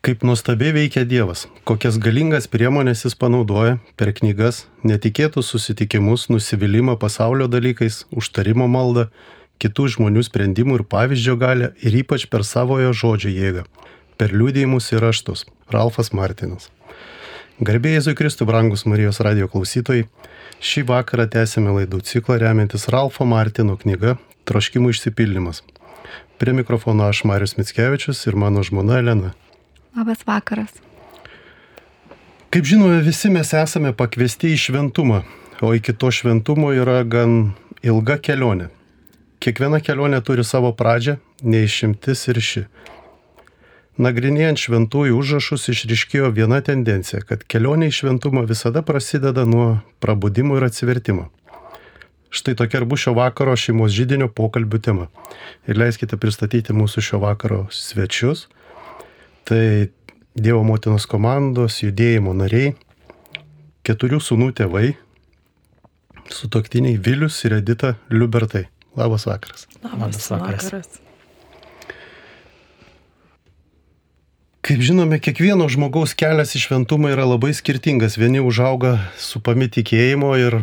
Kaip nuostabiai veikia Dievas, kokias galingas priemonės jis panaudoja per knygas, netikėtus susitikimus, nusivylimą pasaulio dalykais, užtarimo maldą, kitų žmonių sprendimų ir pavyzdžio galę ir ypač per savojo žodžio jėgą, per liūdėjimus ir raštus. Ralfas Martinas. Garbėjai Jėzui Kristui, brangus Marijos radio klausytojai, šį vakarą tęsime laidų ciklą remiantis Ralfo Martino knyga Troškimų išsipildymas. Prie mikrofono aš Marius Mitskevičius ir mano žmona Elena. Labas vakaras. Kaip žinome, visi mes esame pakviesti į šventumą, o iki to šventumo yra gan ilga kelionė. Kiekviena kelionė turi savo pradžią, neišimtis ir ši. Nagrinėjant šventųjų užrašus išriškėjo viena tendencija, kad kelionė į šventumą visada prasideda nuo prabudimo ir atsivertimo. Štai tokia ir bus šio vakaro šeimos žydinio pokalbių tema. Ir leiskite pristatyti mūsų šio vakaro svečius. Tai Dievo motinos komandos judėjimo nariai, keturių sūnų tėvai, sutoktiniai Vilius ir Edita Liubertai. Labas vakaras. Labas vakaras. Kaip žinome, kiekvieno žmogaus kelias į šventumą yra labai skirtingas. Vieni užauga su pamitikėjimo ir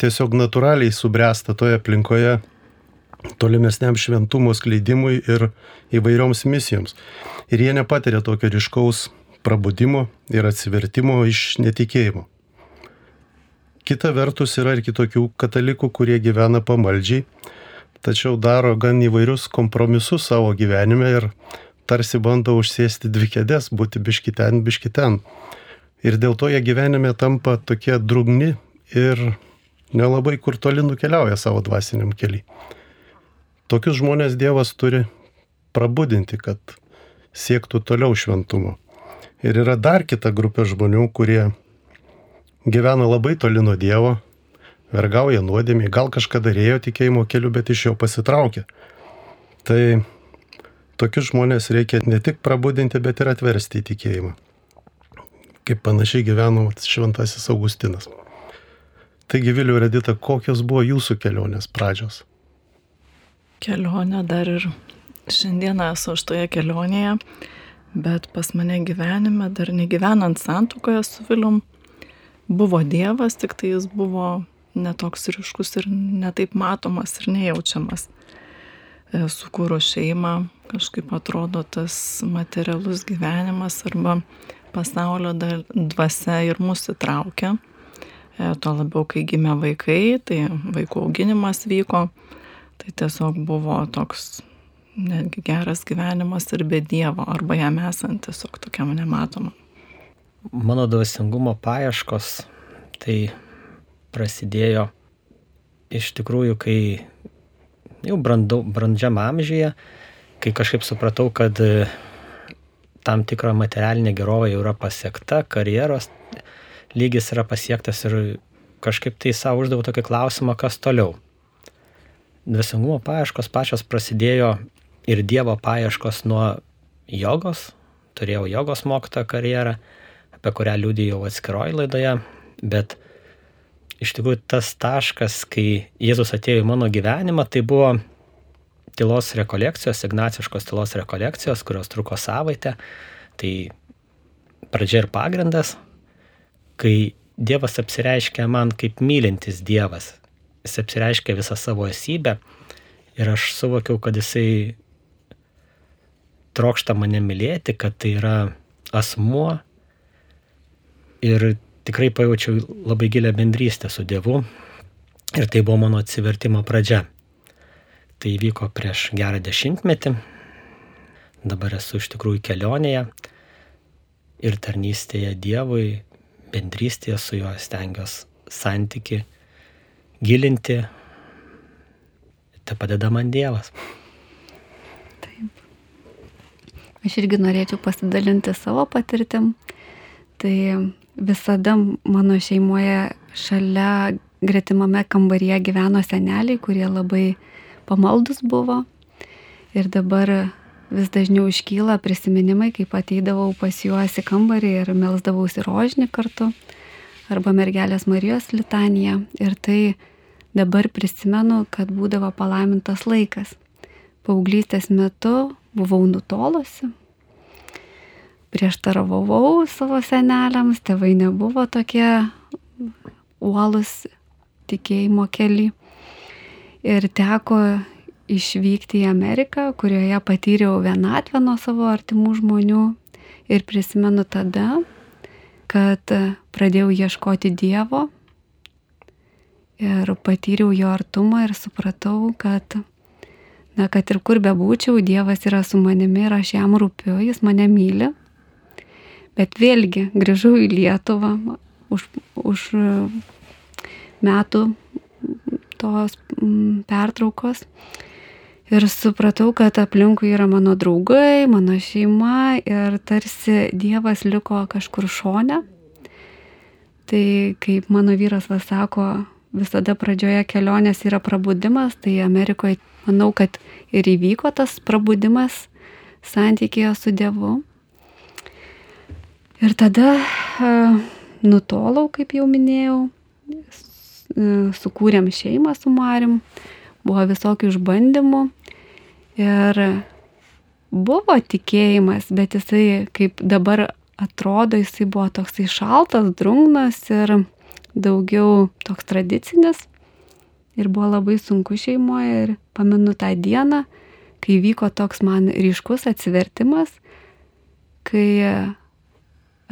tiesiog natūraliai subręsta toje aplinkoje tolimesniam šventumo skleidimui ir įvairioms misijoms. Ir jie nepatiria tokio ryškaus prabudimo ir atsivertimo iš netikėjimo. Kita vertus yra ir kitokių katalikų, kurie gyvena pamaldžiai, tačiau daro gan įvairius kompromisus savo gyvenime ir tarsi bando užsėsti dvi kėdės, būti biški ten, biški ten. Ir dėl to jie gyvenime tampa tokie drugni ir nelabai kur toli nukeliauja savo dvasiniam keliui. Tokius žmonės Dievas turi prabudinti, kad siektų toliau šventumo. Ir yra dar kita grupė žmonių, kurie gyvena labai toli nuo Dievo, vergauja nuodėmiai, gal kažkada ėjo tikėjimo keliu, bet iš jo pasitraukė. Tai tokius žmonės reikia ne tik prabudinti, bet ir atversti į tikėjimą. Kaip panašiai gyveno šventasis Augustinas. Taigi, Viliu ir Edita, kokios buvo jūsų kelionės pradžios? Kelionė dar ir šiandieną esu aš toje kelionėje, bet pas mane gyvenime, dar negyvenant santukoje su Vilium, buvo Dievas, tik tai jis buvo netoks ryškus ir netaip matomas ir nejaučiamas. E, sukūrus šeimą, kažkaip atrodo tas materialus gyvenimas arba pasaulio dvasia ir mus įtraukia. E, tuo labiau, kai gimė vaikai, tai vaikų auginimas vyko, tai tiesiog buvo toks netgi geras gyvenimas ir be Dievo, arba jam esant tiesiog tokiam nematomam. Mano dvasingumo paieškos tai prasidėjo iš tikrųjų, kai jau brandu, brandžiam amžiuje, kai kažkaip supratau, kad e, tam tikra materialinė gerovė jau yra pasiekta, karjeros lygis yra pasiektas ir kažkaip tai savo uždaviau tokį klausimą, kas toliau. Dvasingumo paieškos pačios prasidėjo ir Dievo paieškos nuo jogos, turėjau jogos mokytojo karjerą, apie kurią liūdėjau atskiroj laidoje, bet iš tikrųjų tas taškas, kai Jėzus atėjo į mano gyvenimą, tai buvo tylos rekolekcijos, ignaciškos tylos rekolekcijos, kurios truko savaitę. Tai pradžia ir pagrindas, kai Dievas apsireiškia man kaip mylintis Dievas. Jis apsireiškia visą savo esybę ir aš suvokiau, kad jisai trokšta mane mylėti, kad tai yra asmuo ir tikrai pajaučiau labai gilę bendrystę su Dievu ir tai buvo mano atsivertimo pradžia. Tai įvyko prieš gerą dešimtmetį, dabar esu iš tikrųjų kelionėje ir tarnystėje Dievui, bendrystėje su juo stengiuosi santyki gilinti, te padeda man Dievas. Taip. Aš irgi norėčiau pasidalinti savo patirtim. Tai visada mano šeimoje šalia gretimame kambaryje gyveno seneliai, kurie labai pamaldus buvo. Ir dabar vis dažniau iškyla prisiminimai, kaip ateidavau pas juos į kambarį ir melsdavausi rožinį kartu, arba mergelės Marijos litaniją. Ir tai dabar prisimenu, kad būdavo palaimintas laikas. Paauglystės metu buvau nutolusi, prieštaravau savo seneliams, tėvai nebuvo tokie uolus tikėjimo keli. Ir teko išvykti į Ameriką, kurioje patyriau vienatvę nuo savo artimų žmonių. Ir prisimenu tada, kad pradėjau ieškoti Dievo ir patyriau jo artumą ir supratau, kad, na, kad ir kur bebūčiau, Dievas yra su manimi ir aš jam rūpiu, jis mane myli. Bet vėlgi grįžau į Lietuvą už, už metų tos pertraukos ir supratau, kad aplinkui yra mano draugai, mano šeima ir tarsi Dievas liko kažkur šone. Tai kaip mano vyras vas sako, visada pradžioje kelionės yra prabudimas, tai Amerikoje manau, kad ir įvyko tas prabudimas santykėje su Dievu. Ir tada uh, nutolau, kaip jau minėjau, sukūrėm šeimą su Marim, buvo visokių išbandymų ir buvo tikėjimas, bet jisai kaip dabar atrodo, jisai buvo toksai šaltas, drungnas ir daugiau toks tradicinis. Ir buvo labai sunku šeimoje ir pamenu tą dieną, kai vyko toks man ryškus atsivertimas, kai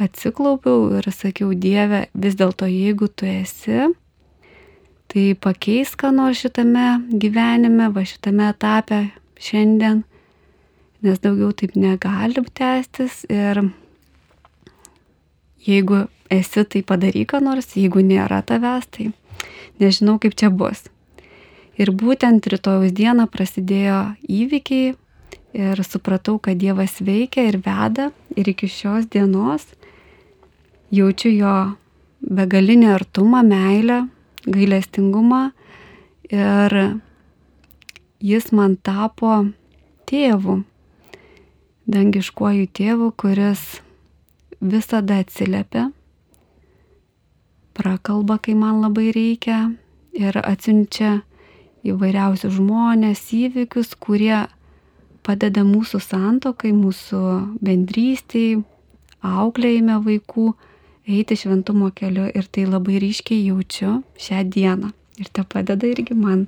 atsiklaupiau ir sakiau, Dieve, vis dėlto jeigu tu esi, tai pakeis ką nors šitame gyvenime, va šitame etape šiandien, nes daugiau taip negali tęstis ir jeigu esi, tai padaryk nors, jeigu nėra tavęs, tai nežinau kaip čia bus. Ir būtent rytojus dieną prasidėjo įvykiai ir supratau, kad Dievas veikia ir veda ir iki šios dienos jaučiu jo begalinį artumą, meilę, gailestingumą ir jis man tapo tėvu, dangiškuoju tėvu, kuris visada atsiliepia prakalba, kai man labai reikia ir atsiunčia įvairiausius žmonės, įvykius, kurie padeda mūsų santokai, mūsų bendrystiai, auklėjime vaikų eiti šventumo keliu ir tai labai ryškiai jaučiu šią dieną. Ir tai padeda irgi man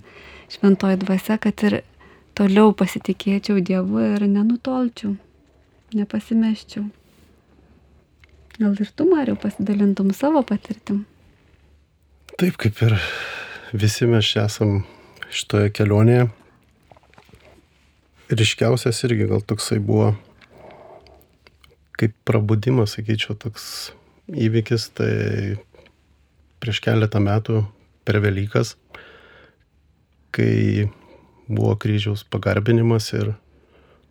šventoji dvasia, kad ir toliau pasitikėčiau Dievu ir nenutolčiau, nepasimeščiau. Gal ir tu, Mariu, pasidalintum savo patirtim? Taip kaip ir visi mes čia esam šitoje kelionėje. Ryškiausias irgi gal toksai buvo kaip prabudimas, sakyčiau, toks įvykis, tai prieš keletą metų per Velykas, kai buvo kryžiaus pagarbinimas ir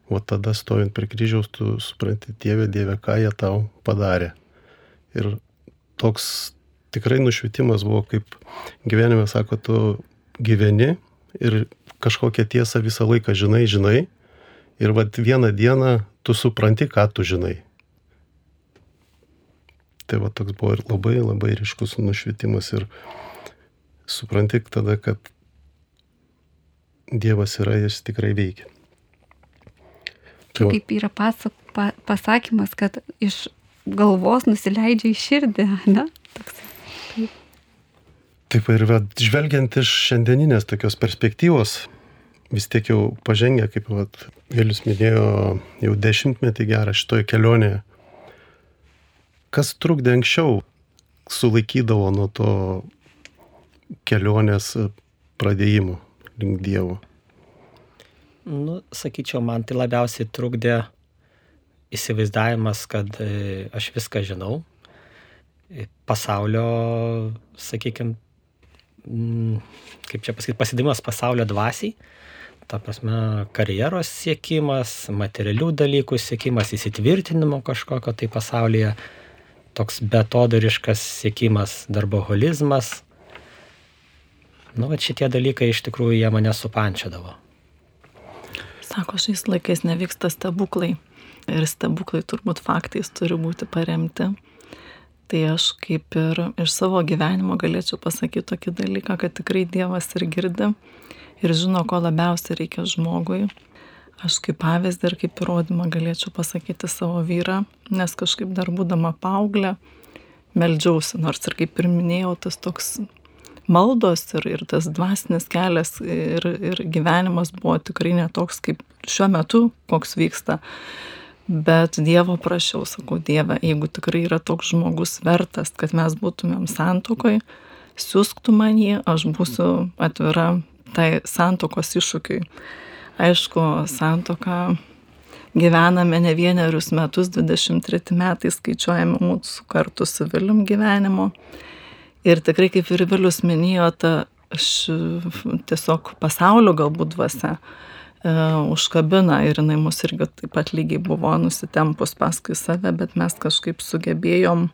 o tada stovint prie kryžiaus tu supranti, Dieve, Dieve, ką jie tau padarė. Ir toks tikrai nušvitimas buvo, kaip gyvenime sako, tu gyveni ir kažkokią tiesą visą laiką žinai, žinai. Ir vad vieną dieną tu supranti, ką tu žinai. Tai va toks buvo ir labai labai ryškus nušvitimas ir supranti tada, kad Dievas yra, jis tikrai veikia. Tai kaip yra pasak, pa, pasakymas, kad iš galvos nusileidžia į širdį, ne? Toks Taip ir žvelgiant iš šiandieninės tokios perspektyvos, vis tiek jau pažengę, kaip Vėlius minėjo, jau dešimtmetį gerą šitoje kelionėje. Kas trukdė anksčiau, sulaikydavo nuo to kelionės pradėjimo link Dievo? Nu, sakyčiau, man tai labiausiai trukdė įsivaizdavimas, kad e, aš viską žinau. Pasaulio, sakykime, kaip čia pasakyti, pasidavimas pasaulio dvasiai, ta prasme, karjeros siekimas, materialių dalykų siekimas, įsitvirtinimo kažkokio tai pasaulyje, toks betodariškas siekimas, darboholizmas. Nu, bet šitie dalykai iš tikrųjų jie mane supančiadavo. Sako, šiais laikais nevyksta stebuklai. Ir stebuklai turbūt faktais turi būti paremti tai aš kaip ir iš savo gyvenimo galėčiau pasakyti tokį dalyką, kad tikrai Dievas ir girdi ir žino, ko labiausiai reikia žmogui. Aš kaip pavyzdį ir kaip įrodymą galėčiau pasakyti savo vyrą, nes kažkaip dar būdama paauglė, meldžiausi, nors ir kaip ir minėjau, tas toks maldos ir, ir tas dvasinis kelias ir, ir gyvenimas buvo tikrai netoks kaip šiuo metu, koks vyksta. Bet Dievo prašiau, sakau, Dieve, jeigu tikrai yra toks žmogus vertas, kad mes būtumėm santokoj, siūsktų man jį, aš būsiu atvira tai santokos iššūkiui. Aišku, santoka gyvename ne vienerius metus, 23 metai skaičiuojame mūsų kartu su Vilium gyvenimo. Ir tikrai, kaip ir Vilius minėjo, ta aš tiesiog pasaulio galbūt dvasia e, užkabina ir jinai mus irgi taip pat lygiai buvo nusitempus paskui save, bet mes kažkaip sugebėjom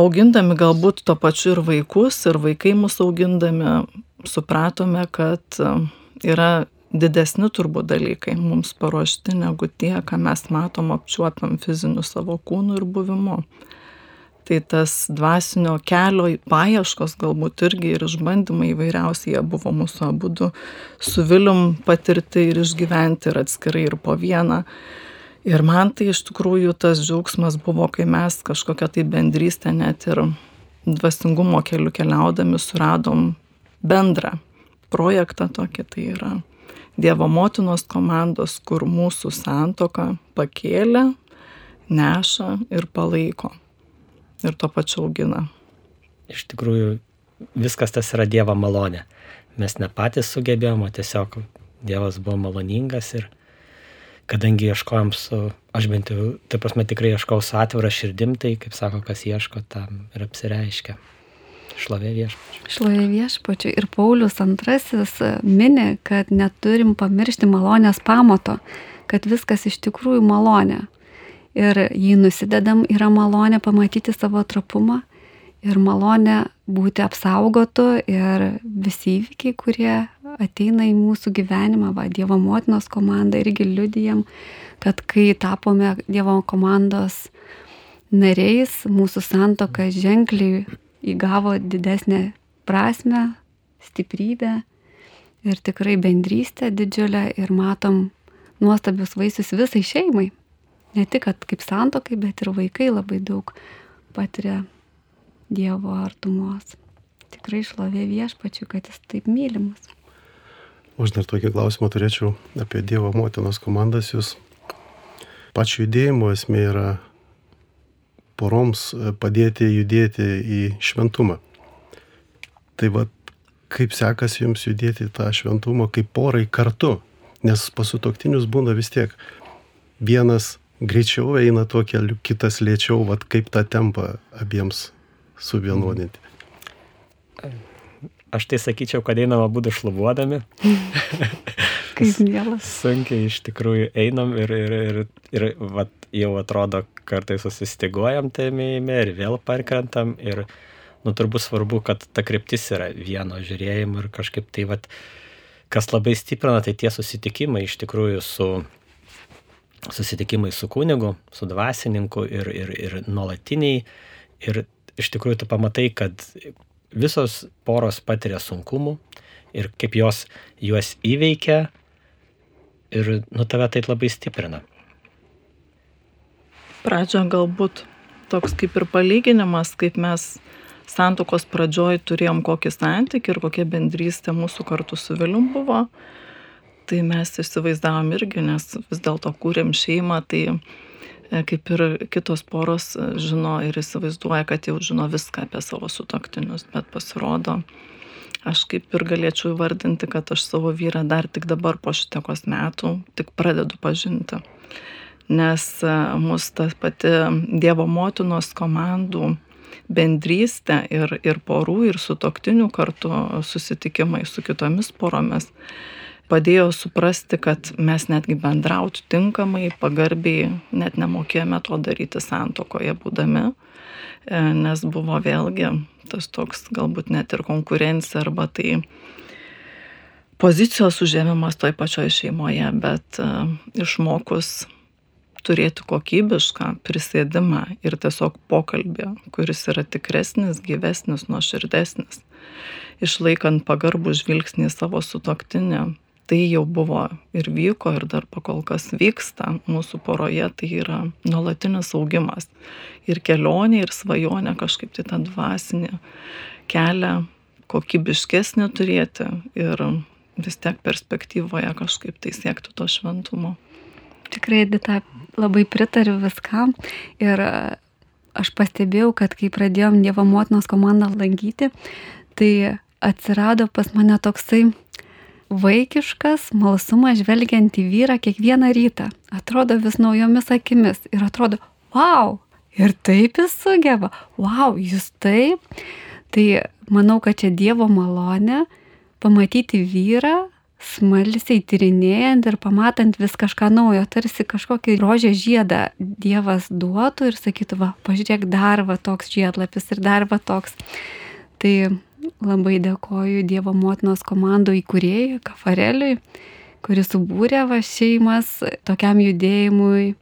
augindami galbūt to pačiu ir vaikus, ir vaikai mus augindami, supratome, kad e, yra didesni turbūt dalykai mums paruošti negu tie, ką mes matom apčiuopiam fiziniu savo kūnu ir buvimu. Tai tas dvasinio kelio paieškos galbūt irgi ir išbandymai įvairiausiai jie buvo mūsų abudu su Vilium patirti ir išgyventi ir atskirai ir po vieną. Ir man tai iš tikrųjų tas džiaugsmas buvo, kai mes kažkokią tai bendrystę net ir dvasingumo keliu keliaudami suradom bendrą projektą tokį, tai yra Dievo motinos komandos, kur mūsų santoka pakėlė, neša ir palaiko. Ir to pačiu augina. Iš tikrųjų, viskas tas yra Dievo malonė. Mes ne patys sugebėjom, o tiesiog Dievas buvo maloningas ir kadangi ieškojom su, aš bent jau, taip prasme tikrai ieškau su atvira širdim, tai kaip sako, kas ieško, tam ir apsireiškia. Šlovė viešpačiui. Šlovė viešpačiui. Ir Paulius antrasis e, mini, kad neturim pamiršti malonės pamato, kad viskas iš tikrųjų malonė. Ir jį nusidedam, yra malonė pamatyti savo trapumą ir malonė būti apsaugotu ir visi įvykiai, kurie ateina į mūsų gyvenimą, va, Dievo motinos komanda irgi liudijam, kad kai tapome Dievo komandos nariais, mūsų santoka ženkliai įgavo didesnę prasme, stiprybę ir tikrai bendrystę didžiulę ir matom nuostabius vaisius visai šeimai. Ne tik kaip santokai, bet ir vaikai labai daug patiria Dievo artumos. Tikrai šlovė viešpačiu, kad jis taip mylimas. Aš dar tokį klausimą turėčiau apie Dievo motinos komandas. Jūs pačių judėjimo esmė yra poroms padėti judėti į šventumą. Tai va, kaip sekasi jums judėti tą šventumą, kaip porai kartu, nes pasutoktinius būna vis tiek. Vienas greičiau eina tuo keliu, kitas lėčiau, va, kaip tą tempą abiems suvienodinti. Aš tai sakyčiau, kad einam abu šlubuodami. Kaip mielas. Sunkiai iš tikrųjų einam ir, ir, ir, ir vat, jau atrodo, kartais susistiguojam tėmėjime ir vėl parkrentam. Ir, nu, turbūt svarbu, kad ta kryptis yra vieno žiūrėjimo ir kažkaip tai, vat, kas labai stiprina, tai tie susitikimai iš tikrųjų su susitikimai su kunigu, su dvasininku ir, ir, ir nuolatiniai. Ir iš tikrųjų tu pamatai, kad visos poros patiria sunkumų ir kaip jos juos įveikia ir nu tave tai labai stiprina. Pradžio galbūt toks kaip ir palyginimas, kaip mes santokos pradžioj turėjom kokį santykį ir kokia bendrystė mūsų kartu su Vilium buvo. Tai mes įsivaizdavom irgi, nes vis dėlto kūrėm šeimą, tai e, kaip ir kitos poros e, žino ir įsivaizduoja, kad jau žino viską apie savo sutoktinius, bet pasirodo, aš kaip ir galėčiau įvardinti, kad aš savo vyrą dar tik dabar po šitiekos metų tik pradedu pažinti. Nes e, mus ta pati Dievo motinos komandų bendrystė ir, ir porų, ir su toktiniu kartu susitikimai su kitomis poromis padėjo suprasti, kad mes netgi bendrauti tinkamai, pagarbiai, net nemokėjome to daryti santokoje būdami, e, nes buvo vėlgi tas toks galbūt net ir konkurencija arba tai pozicijos užėmimas toj pačioj šeimoje, bet e, išmokus turėti kokybišką prisėdimą ir tiesiog pokalbį, kuris yra tikresnis, gyvesnis, nuoširdesnis, išlaikant pagarbų žvilgsnį savo sutoktinį, tai jau buvo ir vyko, ir dar pakol kas vyksta mūsų poroje, tai yra nuolatinis augimas. Ir kelionė, ir svajonė kažkaip tai tą dvasinį kelią kokybiškesnį turėti ir vis tiek perspektyvoje kažkaip tai siekti to šventumo. Tikrai, Dita, labai pritariu viskam ir aš pastebėjau, kad kai pradėjom Dievo motinos komandą lankyti, tai atsirado pas mane toksai vaikiškas malsumas žvelgiant į vyrą kiekvieną rytą. Atrodo vis naujomis akimis ir atrodo, wow, ir taip jis sugeba, wow, jūs taip. Tai manau, kad čia Dievo malonė pamatyti vyrą, smalsiai tyrinėjant ir pamatant vis kažką naujo, tarsi kažkokį rožę žiedą Dievas duotų ir sakytų, va, pažiūrėk, dar va toks žiedlapis ir dar va toks. Tai labai dėkoju Dievo motinos komando įkūrėjui, Kafareliui, kuris subūrė va šeimas tokiam judėjimui.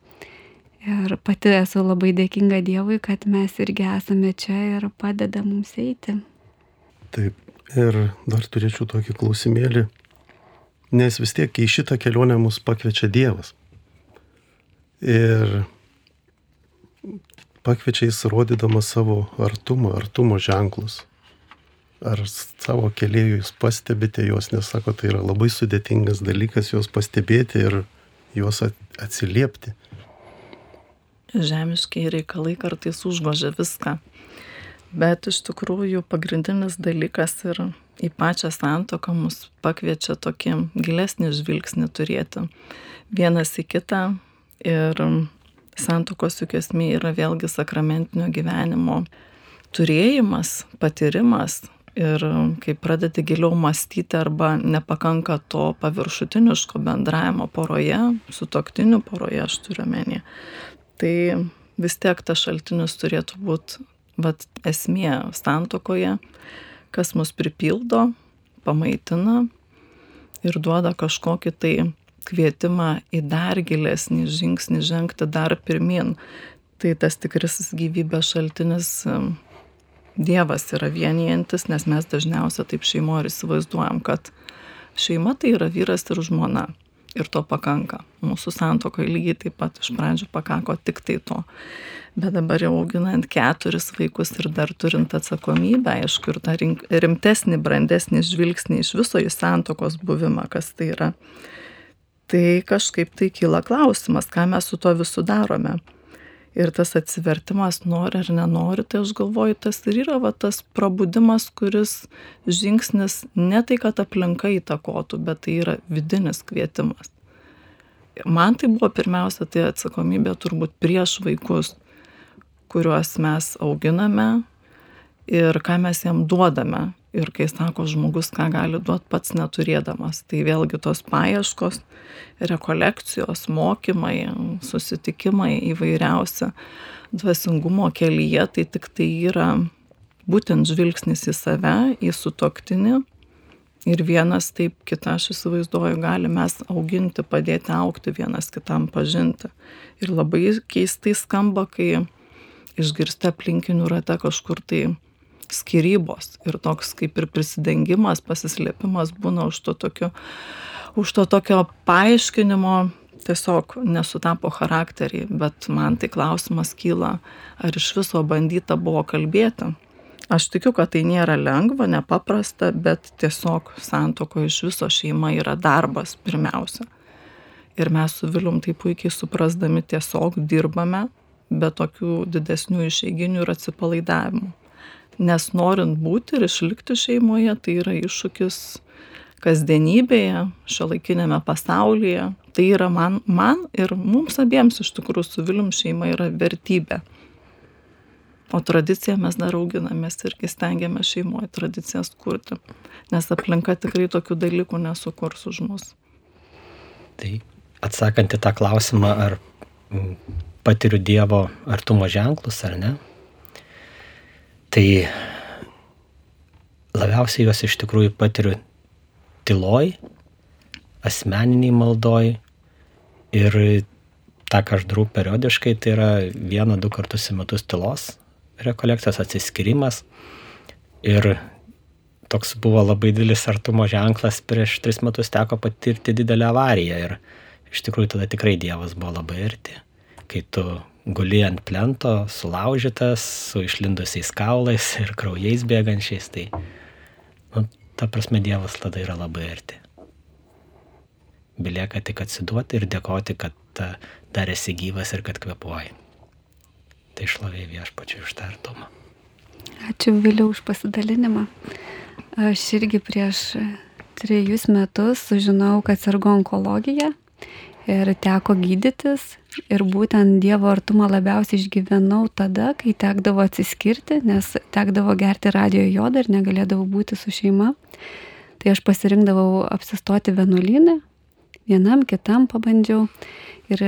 Ir pati esu labai dėkinga Dievui, kad mes irgi esame čia ir padeda mums eiti. Taip, ir dar turėčiau tokį klausimėlį, nes vis tiek į šitą kelionę mus pakviečia Dievas. Ir pakviečia jis rodydamas savo artumą, artumo ženklus. Ar savo keliaivių jūs pastebite juos, nes sako, tai yra labai sudėtingas dalykas juos pastebėti ir juos atsiliepti. Žemiškiai reikalai kartais užgožia viską bet iš tikrųjų pagrindinis dalykas ir į pačią santoką mus pakviečia tokį gilesnį žvilgsnį turėti vienas į kitą ir santokos juk esmė yra vėlgi sakramentinio gyvenimo turėjimas, patyrimas ir kai pradedi giliau mąstyti arba nepakanka to paviršutiniško bendravimo poroje, su toktiniu poroje aš turiu menį, tai vis tiek tas šaltinis turėtų būti vat esmė santokoje, kas mus pripildo, pamaitina ir duoda kažkokį tai kvietimą į dar gilesnį žingsnį žengti dar pirmin. Tai tas tikrasis gyvybės šaltinis Dievas yra vienijantis, nes mes dažniausiai taip šeimo ir įsivaizduojam, kad šeima tai yra vyras ir žmona. Ir to pakanka. Mūsų santokoje lygiai taip pat iš pradžių pakako tik tai to bet dabar jau auginant keturis vaikus ir dar turint atsakomybę, aišku, ir tą rimtesnį, brandesnį žvilgsnį iš viso į santokos buvimą, kas tai yra. Tai kažkaip tai kyla klausimas, ką mes su to visu darome. Ir tas atsivertimas, nori ar nenori, tai aš galvoju, tas ir yra va, tas prabudimas, kuris žingsnis ne tai, kad aplinka įtakotų, bet tai yra vidinis kvietimas. Man tai buvo pirmiausia, tai atsakomybė turbūt prieš vaikus kuriuos mes auginame ir ką mes jam duodame. Ir kai sako žmogus, ką gali duoti pats neturėdamas. Tai vėlgi tos paieškos, rekolekcijos, mokymai, susitikimai įvairiausia dvasingumo kelyje, tai tik tai yra būtent žvilgsnis į save, į sutoktinį. Ir vienas taip, kitą aš įsivaizduoju, gali mes auginti, padėti aukti vienas kitam pažinti. Ir labai keistai skamba, kai išgirsti aplinkinių rate kažkur tai skirybos ir toks kaip ir prisidengimas, pasislėpimas būna už to tokio, už to tokio paaiškinimo, tiesiog nesutapo charakteriai, bet man tai klausimas kyla, ar iš viso bandyta buvo kalbėti. Aš tikiu, kad tai nėra lengva, nepaprasta, bet tiesiog santoko iš viso šeima yra darbas pirmiausia. Ir mes su Vilium tai puikiai suprasdami tiesiog dirbame be tokių didesnių išeiginių ir atsipalaidavimų. Nes norint būti ir išlikti šeimoje, tai yra iššūkis kasdienybėje, šio laikinėme pasaulyje. Tai yra man, man ir mums abiems iš tikrųjų su Vilium šeima yra vertybė. O tradiciją mes dar auginamės irgi stengiamės šeimoje tradicijas kurti, nes aplinka tikrai tokių dalykų nesukurs už mus. Tai atsakant į tą klausimą, ar patiriu Dievo artumo ženklus ar ne, tai labiausiai juos iš tikrųjų patiriu tyloj, asmeniniai maldoj ir tą, ką aš darau periodiškai, tai yra vieną, du kartus į metus tylos rekolekcijos atsiskirimas ir toks buvo labai didelis artumo ženklas, prieš tris metus teko patirti didelę avariją ir iš tikrųjų tada tikrai Dievas buvo labai arti. Kai tu guli ant plento, sulaužytas, su išlindusiais kaulais ir kraujais bėgančiais, tai, nu, ta prasme, Dievas tada yra labai arti. Belieka tik atsiduoti ir dėkoti, kad dar esi gyvas ir kad kvepuoji. Tai šlovė viešpačiu iš tartumą. Ačiū Viliau už pasidalinimą. Aš irgi prieš trejus metus sužinojau, kad sergu onkologija ir teko gydytis. Ir būtent Dievo artumą labiausiai išgyvenau tada, kai tekdavo atsiskirti, nes tekdavo gerti radio jodą ir negalėdavau būti su šeima. Tai aš pasirinkdavau apsistoti vienuolynę, vienam kitam pabandžiau. Ir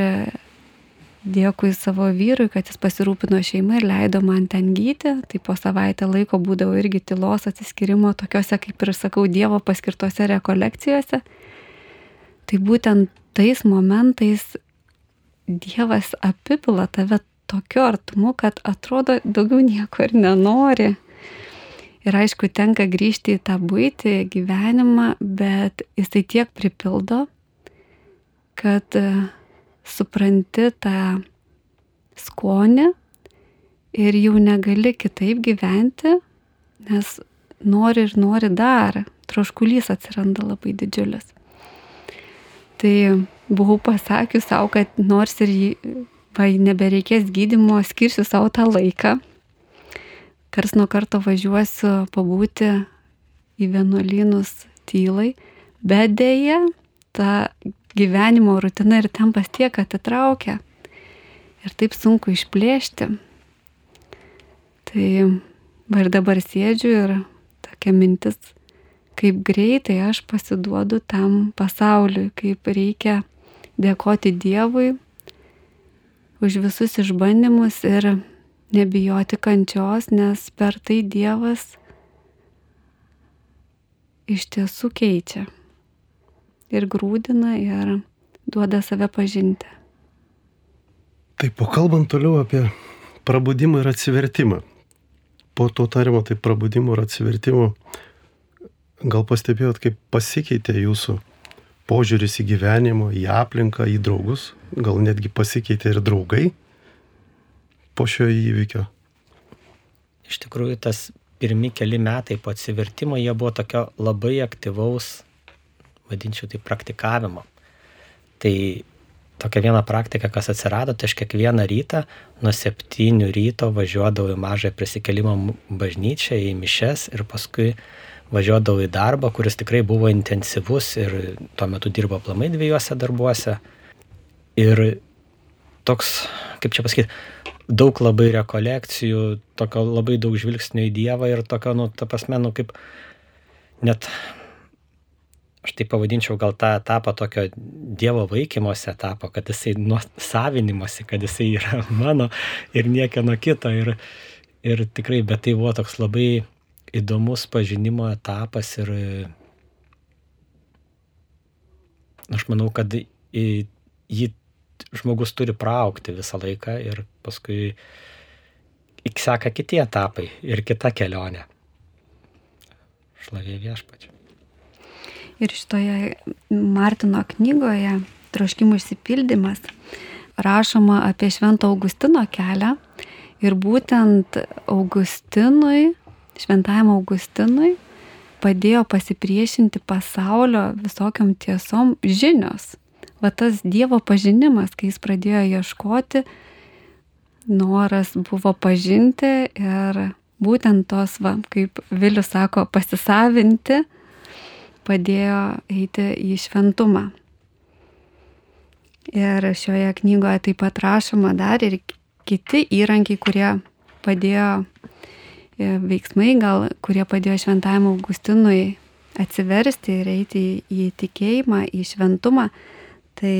dėkui savo vyrui, kad jis pasirūpino šeimą ir leido man ten gyti. Tai po savaitę laiko būdavo irgi tylos atsiskirimo tokiuose, kaip ir sakau, Dievo paskirtose rekolekcijose. Tai būtent tais momentais Dievas apipila tave tokiu artumu, kad atrodo daugiau nieko ir nenori. Ir aišku, tenka grįžti į tą būtį, gyvenimą, bet jisai tiek pripildo, kad supranti tą skonį ir jau negali kitaip gyventi, nes nori ir nori dar, troškulys atsiranda labai didžiulis. Tai buvau pasakius savo, kad nors ir va, nebereikės gydimo, skirsiu savo tą laiką. Kars nuo karto važiuosiu pabūti į vienuolynus tylai, bet dėja ta gyvenimo rutina ir tempas tiek atitraukia ir taip sunku išplėšti. Tai ir dabar sėdžiu ir tokia mintis, kaip greitai aš pasiduodu tam pasauliui, kaip reikia dėkoti Dievui už visus išbandymus ir nebijoti kančios, nes per tai Dievas iš tiesų keičia ir grūdina ir duoda save pažinti. Taip, o kalbant toliau apie prabudimą ir atsivertimą. Po to tarimo, tai prabudimo ir atsivertimo, gal pastebėjot, kaip pasikeitė jūsų požiūris į gyvenimą, į aplinką, į draugus, gal netgi pasikeitė ir draugai po šio įvykio? Iš tikrųjų, tas pirmi keli metai po atsivertimo, jie buvo tokio labai aktyvaus vadinčiau tai praktikavimo. Tai tokia viena praktika, kas atsirado, tai aš kiekvieną rytą nuo septynių ryto važiuodavau į mažą prisikelimo bažnyčią, į mišes ir paskui važiuodavau į darbą, kuris tikrai buvo intensyvus ir tuo metu dirbo plamai dviejose darbuose. Ir toks, kaip čia pasakyti, daug labai rekolekcijų, tokio labai daug žvilgsnių į Dievą ir tokio, nu, ta prasme, nu, kaip net aš tai pavadinčiau gal tą etapą tokio Dievo vaikymosi etapą, kad jisai nuo savinimosi, kad jisai yra mano ir niekieno kito. Ir, ir tikrai, bet tai buvo toks labai įdomus pažinimo etapas ir aš manau, kad jį žmogus turi praukti visą laiką ir paskui seka kiti etapai ir kita kelionė. Šlavė viešpačiu. Ir šitoje Martino knygoje Troškimų išsipildymas rašoma apie Švento Augustino kelią ir būtent Augustinui, Šventajam Augustinui padėjo pasipriešinti pasaulio visokiam tiesom žinios. Va tas Dievo pažinimas, kai jis pradėjo ieškoti, noras buvo pažinti ir būtent tos, va, kaip Vilius sako, pasisavinti padėjo eiti į šventumą. Ir šioje knygoje taip pat rašoma dar ir kiti įrankiai, kurie padėjo, veiksmai gal, kurie padėjo šventajam Augustinui atsiversti ir eiti į, į tikėjimą, į šventumą. Tai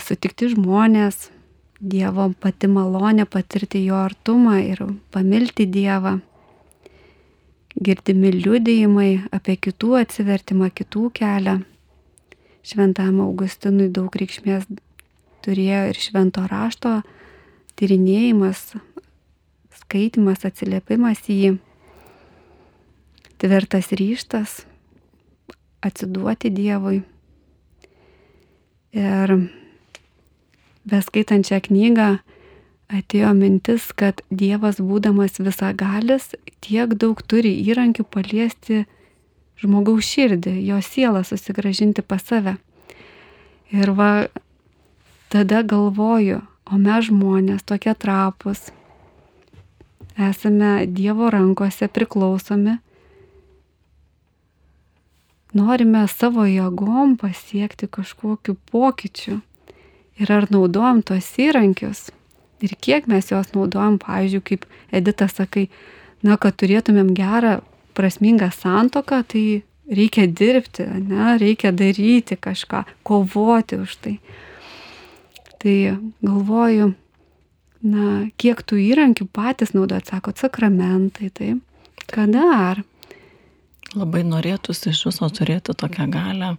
sutikti žmonės, Dievo pati malonė patirti jo artumą ir pamilti Dievą girdimi liudijimai apie kitų atsivertimą, kitų kelią. Šventam Augustinui daug reikšmės turėjo ir švento rašto tyrinėjimas, skaitimas, atsiliepimas į tvirtas ryštas atsiduoti Dievui. Ir beskaitant šią knygą atėjo mintis, kad Dievas būdamas visagalis tiek daug turi įrankių paliesti žmogaus širdį, jo sielą susigražinti pas save. Ir va, tada galvoju, o mes žmonės tokie trapus, esame Dievo rankose priklausomi, norime savo jėgom pasiekti kažkokiu pokyčiu. Ir ar naudojam tuos įrankius? Ir kiek mes juos naudojam, pavyzdžiui, kaip Edita sakai, na, kad turėtumėm gerą, prasmingą santoką, tai reikia dirbti, ne, reikia daryti kažką, kovoti už tai. Tai galvoju, na, kiek tų įrankių patys naudojat, sako, sakramentai, tai ką dar? Labai norėtųsi iš viso turėti tokią galę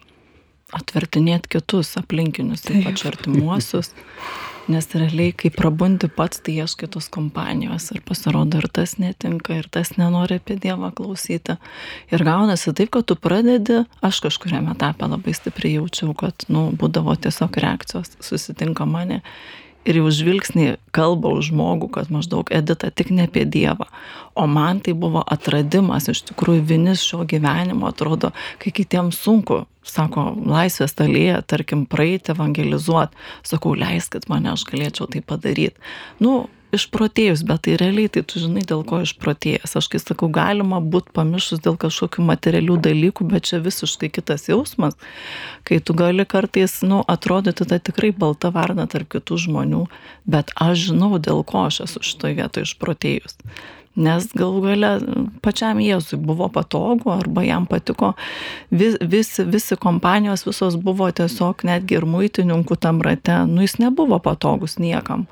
atvertinėti kitus aplinkinius, ypač artimuosius, nes realiai, kai prabundi pats, tai ieškai tos kompanijos ir pasirodo ir tas netinka, ir tas nenori apie Dievą klausyti. Ir gaunasi taip, kad tu pradedi, aš kažkuriame etape labai stipriai jaučiau, kad, nu, būdavo tiesiog reakcijos, susitinka mane ir jau žvilgsnį kalba už žmogų, kad maždaug Edita tik ne apie Dievą. O man tai buvo atradimas, iš tikrųjų vinis šio gyvenimo atrodo, kai kitiems sunku, sako, laisvės talėje, tarkim, praeiti, evangelizuoti, sakau, leiskit mane, aš galėčiau tai padaryti. Nu, išprotėjus, bet tai realiai, tai tu žinai, dėl ko išprotėjęs. Aš kai sakau, galima būti pamišus dėl kažkokių materialių dalykų, bet čia visiškai kitas jausmas, kai tu gali kartais, nu, atrodyti tai tikrai balta varna tarp kitų žmonių, bet aš žinau, dėl ko aš esu šitoje vietoje išprotėjus. Nes galų gale pačiam Jėzui buvo patogu arba jam patiko, vis, visi, visi kompanijos visos buvo tiesiog netgi ir muitininkų tam rate, nu jis nebuvo patogus niekam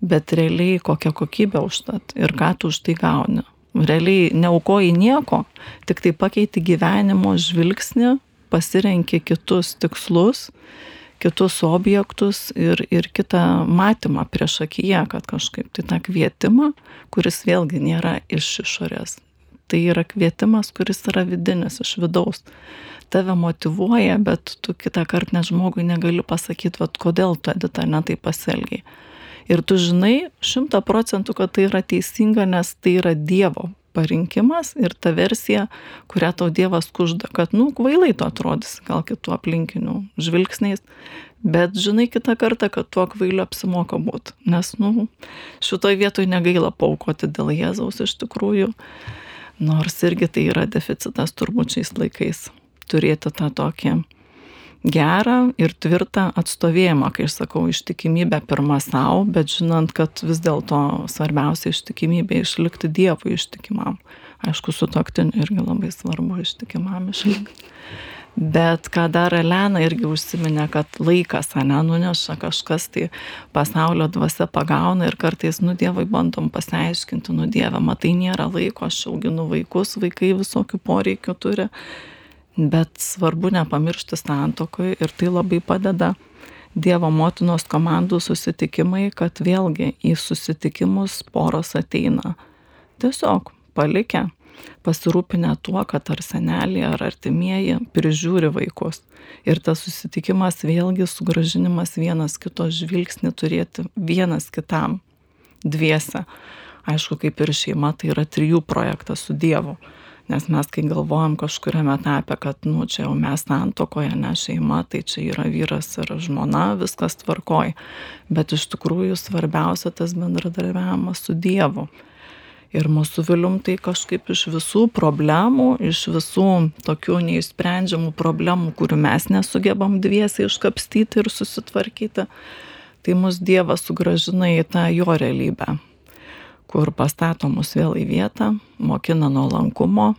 bet realiai kokia kokybė užtat ir ką tu už tai gauni. Realiai neaukoji nieko, tik tai pakeiti gyvenimo žvilgsnį, pasirenki kitus tikslus, kitus objektus ir, ir kitą matymą prieš akiją, kad kažkaip tai tą kvietimą, kuris vėlgi nėra iš išorės. Tai yra kvietimas, kuris yra vidinis, iš vidaus. Tave motivuoja, bet tu kitą kartą net žmogui negali pasakyti, vad kodėl tu edita netai pasielgiai ir tu žinai šimtą procentų, kad tai yra teisinga, nes tai yra Dievo parinkimas ir ta versija, kurią tau Dievas kužda, kad, nu, kvailai tu atrodys, gal kitų aplinkinių žvilgsniais, bet žinai kitą kartą, kad tuo kvailiu apsimoka būti, nes, nu, šitoj vietoj negaila paukoti dėl Jėzaus iš tikrųjų, nors irgi tai yra deficitas turbūt šiais laikais turėti tą tokį gerą ir tvirtą atstovėjimą, kai aš sakau ištikimybę pirmą savo, bet žinant, kad vis dėlto svarbiausia ištikimybė išlikti Dievui ištikimam. Aišku, su toktiniu irgi labai svarbu ištikimam išlikti. Bet ką dar Elena irgi užsiminė, kad laikas, ne, nuneša kažkas, tai pasaulio dvasia pagauna ir kartais, nu, dievai bandom pasiaiškinti, nu, dieve, matai, nėra laiko, aš auginu vaikus, vaikai visokių poreikių turi bet svarbu nepamiršti santokoj ir tai labai padeda Dievo motinos komandų susitikimai, kad vėlgi į susitikimus poros ateina. Tiesiog palikę, pasirūpinę tuo, kad ar seneliai, ar artimieji prižiūri vaikus. Ir tas susitikimas vėlgi sugražinimas vienas kito žvilgsnį turėti vienas kitam dviese. Aišku, kaip ir šeima, tai yra trijų projektas su Dievu nes mes kai galvojam kažkuriam etape kad nu čia jau mes santuokoje ne šeima tai čia yra vyras ir žmona viskas tvarkoj. Bet iš tikrųjų svarbiausia tas bendradarbiavimas su dievu. Ir mūsų vilium tai kažkaip iš visų problemų iš visų tokių neišsprendžiamų problemų kurių mes nesugebam dviese iškapstyti ir susitvarkyti tai mus dievas sugrąžina į tą jo realybę kur pastato mus vėl į vietą, mokina nuolankumo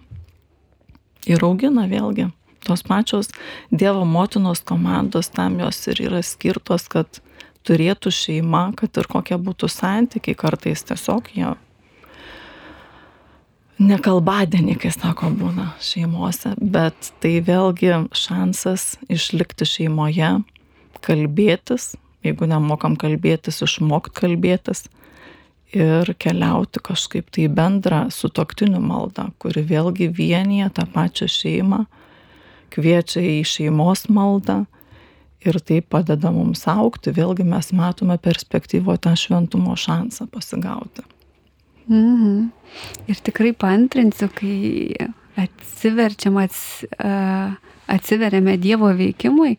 ir augina vėlgi. Tos pačios Dievo motinos komandos tam jos ir yra skirtos, kad turėtų šeima, kad ir kokie būtų santykiai, kartais tiesiog jie nekalbadienį, kai sako, būna šeimose, bet tai vėlgi šansas išlikti šeimoje, kalbėtis, jeigu nemokam kalbėtis, išmokti kalbėtis ir keliauti kažkaip tai bendrą sutoktinių maldą, kuri vėlgi vienyje tą pačią šeimą, kviečia į šeimos maldą ir tai padeda mums aukti, vėlgi mes matome perspektyvo tą šventumo šansą pasigauti. Mhm. Ir tikrai pantrinsiu, kai atsiverčiam, ats, atsiveriame Dievo veikimui,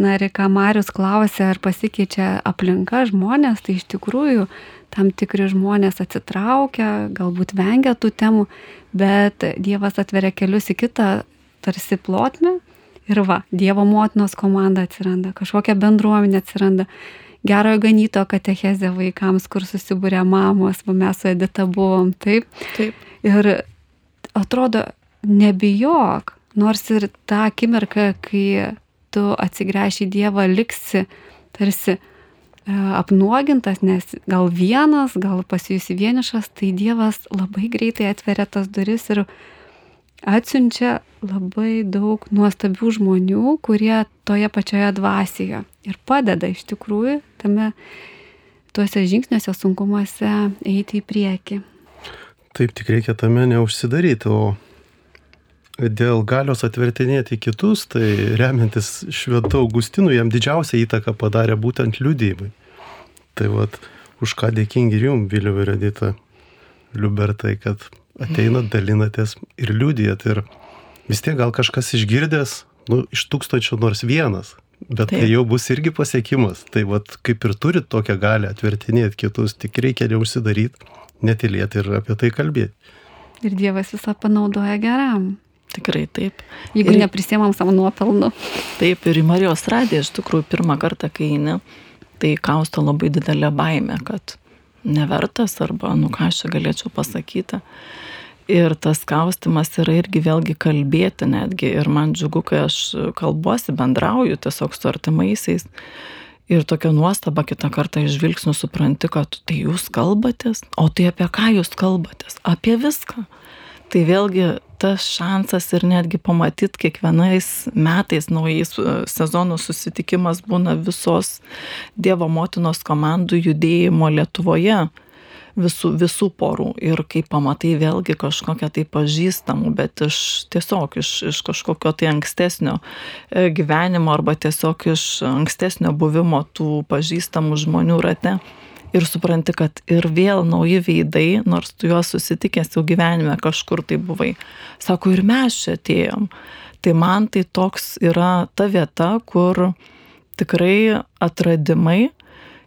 na ir ką Marius klausė, ar pasikeičia aplinka žmonės, tai iš tikrųjų tam tikri žmonės atsitraukia, galbūt vengia tų temų, bet Dievas atveria kelius į kitą tarsi plotmę ir va, Dievo motinos komanda atsiranda, kažkokia bendruomenė atsiranda, gerojo ganyto katechezė vaikams, kur susibūrė mamos, mes su Edita buvom, taip. Taip. Ir atrodo, nebijok, nors ir tą akimirką, kai tu atsigręši į Dievą, liksi tarsi e, apnuogintas, nes gal vienas, gal pasijusi vienišas, tai Dievas labai greitai atveria tas duris ir atsiunčia labai daug nuostabių žmonių, kurie toje pačioje dvasioje ir padeda iš tikrųjų tame tuose žingsniuose, sunkumuose eiti į priekį. Taip tik reikia tame neužsidaryti, o dėl galios atvertinėti kitus, tai remiantis Šventu Augustinu, jam didžiausią įtaką padarė būtent liudymai. Tai vad, už ką dėkingi ir jums, Viliu ir Edita Liubertai, kad ateinat, dalinatės ir liūdėjat. Ir vis tiek gal kažkas išgirdęs, nu, iš tūkstančio nors vienas, bet Taip. tai jau bus irgi pasiekimas. Tai vad, kaip ir turit tokią galę atvertinėti kitus, tik reikia neužsidaryti, netilėti ir apie tai kalbėti. Ir Dievas visą panaudoja geram. Tikrai taip. Jeigu ir, neprisėmam savo nuopelnų. Taip, ir į Marijos radiją iš tikrųjų pirmą kartą, kai eini, tai kausto labai didelė baime, kad nevertas arba, nu ką aš čia galėčiau pasakyti. Ir tas kaustimas yra irgi vėlgi kalbėti netgi. Ir man džiugu, kai aš kalbuosi, bendrauju tiesiog su artimaisiais. Ir tokia nuostaba kitą kartą iš žvilgsnių supranti, kad tai jūs kalbatės, o tai apie ką jūs kalbatės? Apie viską. Tai vėlgi tas šansas ir netgi pamatyt kiekvienais metais naujais e, sezonų susitikimas būna visos Dievo motinos komandų judėjimo Lietuvoje visų, visų porų. Ir kai pamatai vėlgi kažkokią tai pažįstamų, bet iš tiesiog iš, iš kažkokio tai ankstesnio e, gyvenimo arba tiesiog iš ankstesnio buvimo tų pažįstamų žmonių rate ir supranti, kad ir vėl nauji veidai, nors tu juos susitikęs jau gyvenime kažkur tai buvai. Sako, ir mes čia atėjom. Tai man tai toks yra ta vieta, kur tikrai atradimai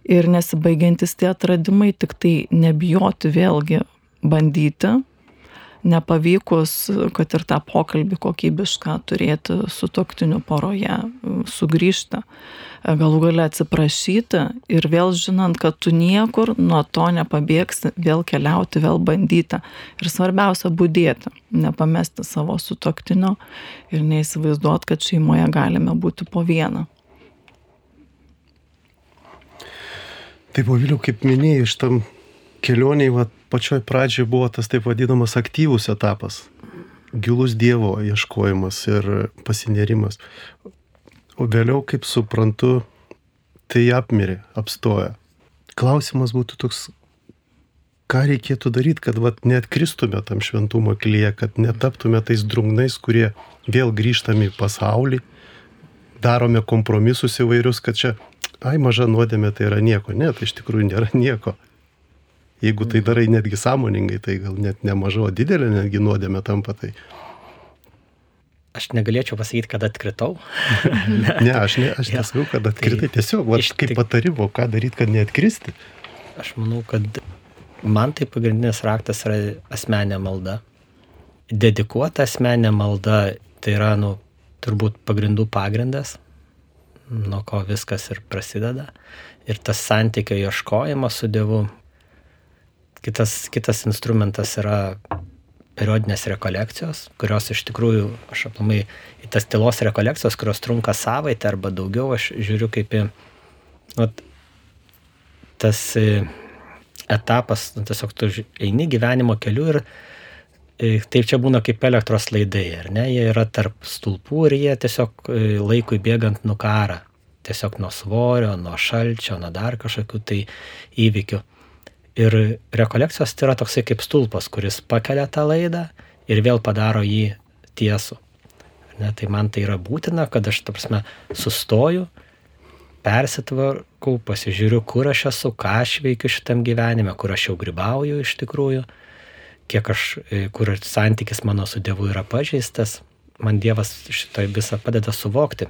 ir nesibaigiantis tie atradimai, tik tai nebijoti vėlgi bandyti, nepavykus, kad ir tą pokalbį kokybišką turėti su toktiniu poroje, sugrįžti galų gale atsiprašyti ir vėl žinant, kad tu niekur nuo to nepabėgsi, vėl keliauti, vėl bandyti. Ir svarbiausia būdėti, nepamesti savo sutoktinio ir neįsivaizduot, kad šeimoje galime būti po vieną. Taip, o vėliau, kaip minėjai, iš tam kelioniai, va, pačioj pradžioj buvo tas taip vadinamas aktyvus etapas. Gilus Dievo ieškojimas ir pasinerimas. O vėliau, kaip suprantu, tai apmirė, apstoja. Klausimas būtų toks, ką reikėtų daryti, kad vat, neatkristume tam šventumo kelyje, kad netaptume tais drungnais, kurie vėl grįžtame į pasaulį, darome kompromisus įvairius, kad čia, ai, maža nuodėmė tai yra nieko. Ne, tai iš tikrųjų nėra nieko. Jeigu tai darai netgi sąmoningai, tai gal net ne maža, o didelė netgi nuodėmė tampa. Tai aš negalėčiau pasakyti, kad atkritau. ne, aš, ne, aš ja. nesakau, kad atkritai. Tai Tiesiog, va, kaip tik... patarimo, ką daryti, kad neatkristi. Aš manau, kad man tai pagrindinis raktas yra asmenė malda. Dedikuota asmenė malda tai yra, nu, turbūt pagrindų pagrindas, nuo ko viskas ir prasideda. Ir tas santykio ieškojimas su Dievu. Kitas, kitas instrumentas yra periodinės rekolekcijos, kurios iš tikrųjų, aš aplamai į tas tylos rekolekcijos, kurios trunka savaitę arba daugiau, aš žiūriu kaip į, nu, tas e, etapas, nu, tiesiog tu eini gyvenimo keliu ir e, taip čia būna kaip elektros laidai, ar ne, jie yra tarp stulpų ir jie tiesiog e, laikui bėgant nukara, tiesiog nuo svorio, nuo šalčio, nuo dar kažkokių tai įvykių. Ir rekolekcijos tai yra toksai kaip stulpas, kuris pakelia tą laidą ir vėl padaro jį tiesų. Ne, tai man tai yra būtina, kad aš, ta prasme, sustoju, persitvarkau, pasižiūriu, kur aš esu, ką aš veikiu šitam gyvenime, kur aš jau gribauju iš tikrųjų, kiek aš, e, kur santykis mano su Dievu yra pažeistas. Man Dievas šitoj visą padeda suvokti,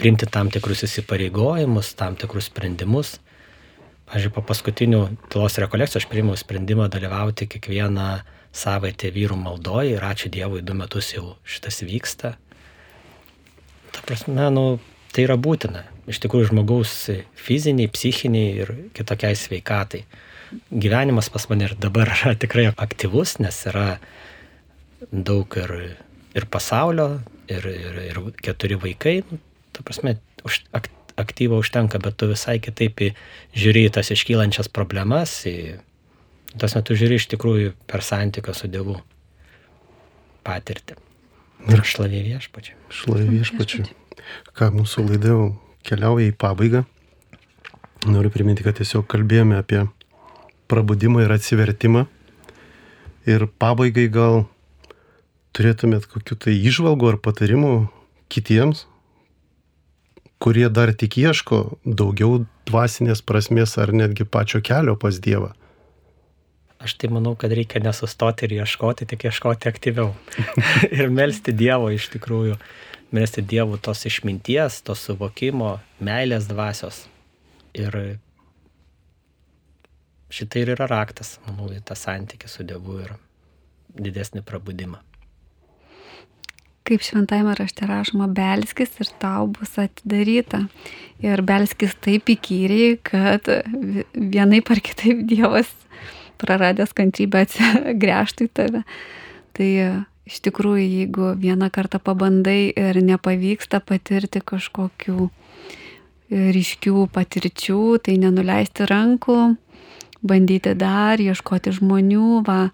priimti tam tikrus įsipareigojimus, tam tikrus sprendimus. Pavyzdžiui, po paskutinių tylos rekolekcijų aš priėmiau sprendimą dalyvauti kiekvieną savaitę vyrų maldoje ir ačiū Dievui, du metus jau šitas vyksta. Ta prasme, nu, tai yra būtina. Iš tikrųjų, žmogaus fiziniai, psichiniai ir kitokiai sveikatai. Gyvenimas pas mane ir dabar yra tikrai aktyvus, nes yra daug ir, ir pasaulio, ir, ir, ir keturi vaikai. Nu, ta prasme, už, ak, aktyvo užtenka, bet tu visai kitaip žiūri į tas iškylančias problemas, į Tas metu žiūri iš tikrųjų per santykio su Dievu patirtį. Ir šlavė viešpačiai. Šlavė viešpačiai. Ką mūsų laida jau keliauja į pabaigą. Noriu priminti, kad tiesiog kalbėjome apie prabudimą ir atsivertimą. Ir pabaigai gal turėtumėt kokiu tai išvalgu ar patarimu kitiems, kurie dar tik ieško daugiau dvasinės prasmės ar netgi pačio kelio pas Dievą. Aš tai manau, kad reikia nesustoti ir ieškoti, tik ieškoti aktyviau. ir melstį Dievo iš tikrųjų. Melstį Dievo tos išminties, tos suvokimo, meilės dvasios. Ir šitai ir yra raktas, manau, į tą santykį su Dievu ir didesnį prabudimą. Kaip šventajame rašte rašoma, belskis ir tau bus atidaryta. Ir belskis taip įkyriai, kad vienai par kitaip Dievas praradęs kantrybę atsigręžtų į tave. Tai iš tikrųjų, jeigu vieną kartą pabandai ir nepavyksta patirti kažkokių ryškių patirčių, tai nenuleisti rankų, bandyti dar, ieškoti žmonių, va,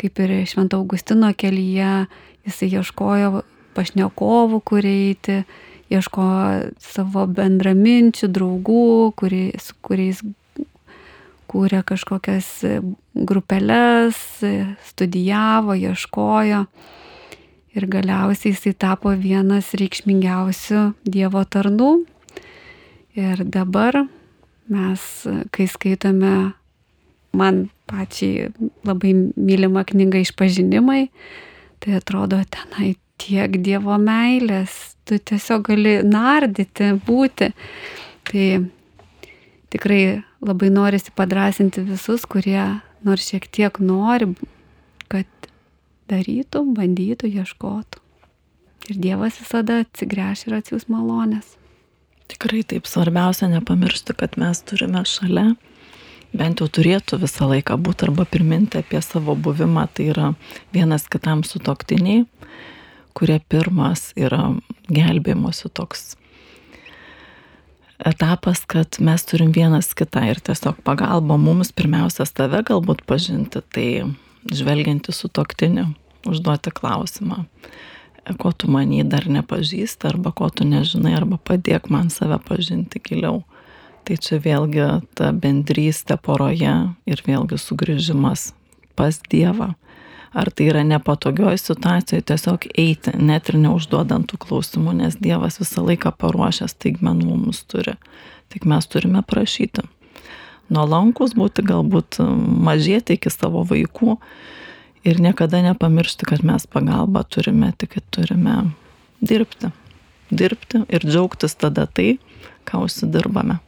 kaip ir Švento Augustino kelyje, jisai ieškojo pašnekovų, kur eiti, ieško savo bendraminčių, draugų, kurie, su kuriais kūrė kažkokias grupeles, e, studijavo, ieškojo. Ir galiausiai jisai tapo vienas reikšmingiausių Dievo tarnų. Ir dabar mes, kai skaitome man pačiai labai mylimą knygą išpažinimai, tai atrodo tenai tiek Dievo meilės, tu tiesiog gali nardyti, būti. Tai tikrai labai norisi padrasinti visus, kurie nors šiek tiek nori, kad darytų, bandytų, ieškotų. Ir Dievas visada atsigręš ir atsiūs malonės. Tikrai taip svarbiausia nepamiršti, kad mes turime šalia, bent jau turėtų visą laiką būti arba priminti apie savo buvimą, tai yra vienas kitam sutoktiniai, kurie pirmas yra gelbėjimuose toks etapas, kad mes turim vienas kitą ir tiesiog pagalba mums pirmiausia tave galbūt pažinti, tai žvelgianti su toktiniu, užduoti klausimą, ko tu manį dar nepažįsti, arba ko tu nežinai, arba padėk man save pažinti giliau. Tai čia vėlgi ta bendrystė poroje ir vėlgi sugrįžimas pas Dievą ar tai yra nepatogioj situacijoj tiesiog eiti, net ir neužduodant tų klausimų, nes Dievas visą laiką paruošęs taigmenų mums turi. Tik mes turime prašyti. Nuolankus būti, galbūt mažėti iki savo vaikų ir niekada nepamiršti, kad mes pagalbą turime, tik turime dirbti. Dirbti ir džiaugtis tada tai, ką užsidirbame.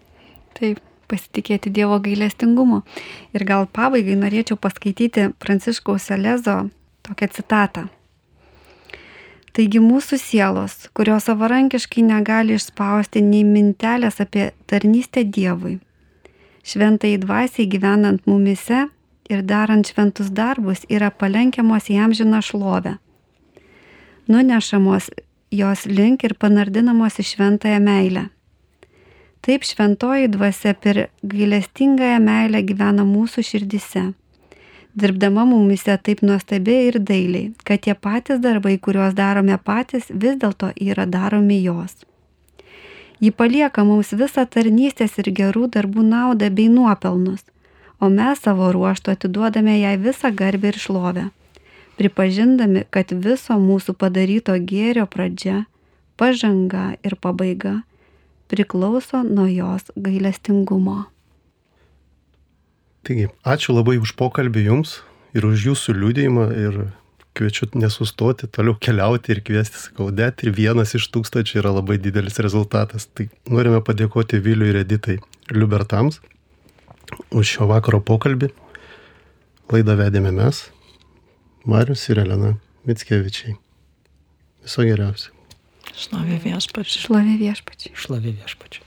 Taip pasitikėti Dievo gailestingumu. Ir gal pabaigai norėčiau paskaityti Pranciškaus Selezo tokią citatą. Taigi mūsų sielos, kurios savarankiškai negali išspausti nei mintelės apie tarnystę Dievui, šventai dvasiai gyvenant mumise ir darant šventus darbus yra palenkiamos į amžiną šlovę, nunešamos jos link ir panardinamos į šventąją meilę. Taip šventoji dvasia per gailestingąją meilę gyvena mūsų širdise, dirbdama mumise taip nuostabiai ir dailiai, kad tie patys darbai, kuriuos darome patys, vis dėlto yra daromi jos. Ji palieka mums visą tarnystės ir gerų darbų naudą bei nuopelnus, o mes savo ruoštų atiduodame jai visą garbę ir šlovę, pripažindami, kad viso mūsų padaryto gėrio pradžia, pažanga ir pabaiga priklauso nuo jos gailestingumo. Taigi, ačiū labai už pokalbį jums ir už jūsų liūdėjimą ir kviečiu nesustoti, toliau keliauti ir kviesti, sakau, net ir vienas iš tūkstančių yra labai didelis rezultatas. Tai norime padėkoti Viliui ir Editai Liubertams už šio vakaro pokalbį. Laidą vedėme mes, Marius ir Elena Mitskevičiai. Viso geriausio. Šlovė viešpačiai. Šlovė viešpačiai. Šlovė viešpačiai.